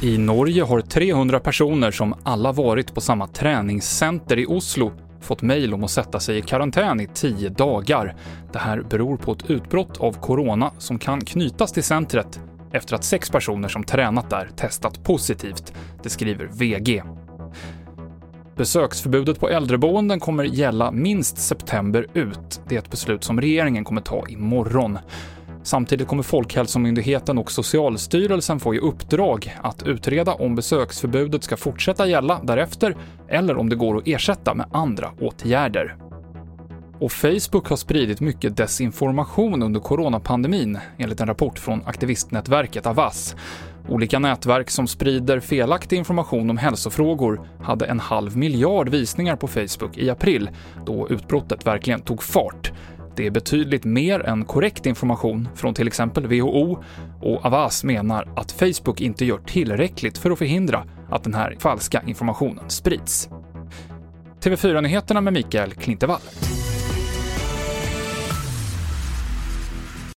I Norge har 300 personer som alla varit på samma träningscenter i Oslo fått mejl om att sätta sig i karantän i 10 dagar. Det här beror på ett utbrott av corona som kan knytas till centret efter att sex personer som tränat där testat positivt. Det skriver VG. Besöksförbudet på äldreboenden kommer gälla minst september ut. Det är ett beslut som regeringen kommer ta imorgon. Samtidigt kommer Folkhälsomyndigheten och Socialstyrelsen få i uppdrag att utreda om besöksförbudet ska fortsätta gälla därefter eller om det går att ersätta med andra åtgärder. Och Facebook har spridit mycket desinformation under coronapandemin, enligt en rapport från aktivistnätverket Avas. Olika nätverk som sprider felaktig information om hälsofrågor hade en halv miljard visningar på Facebook i april, då utbrottet verkligen tog fart. Det är betydligt mer än korrekt information från till exempel WHO och Avas menar att Facebook inte gör tillräckligt för att förhindra att den här falska informationen sprids. TV4-nyheterna med Mikael Klintevall.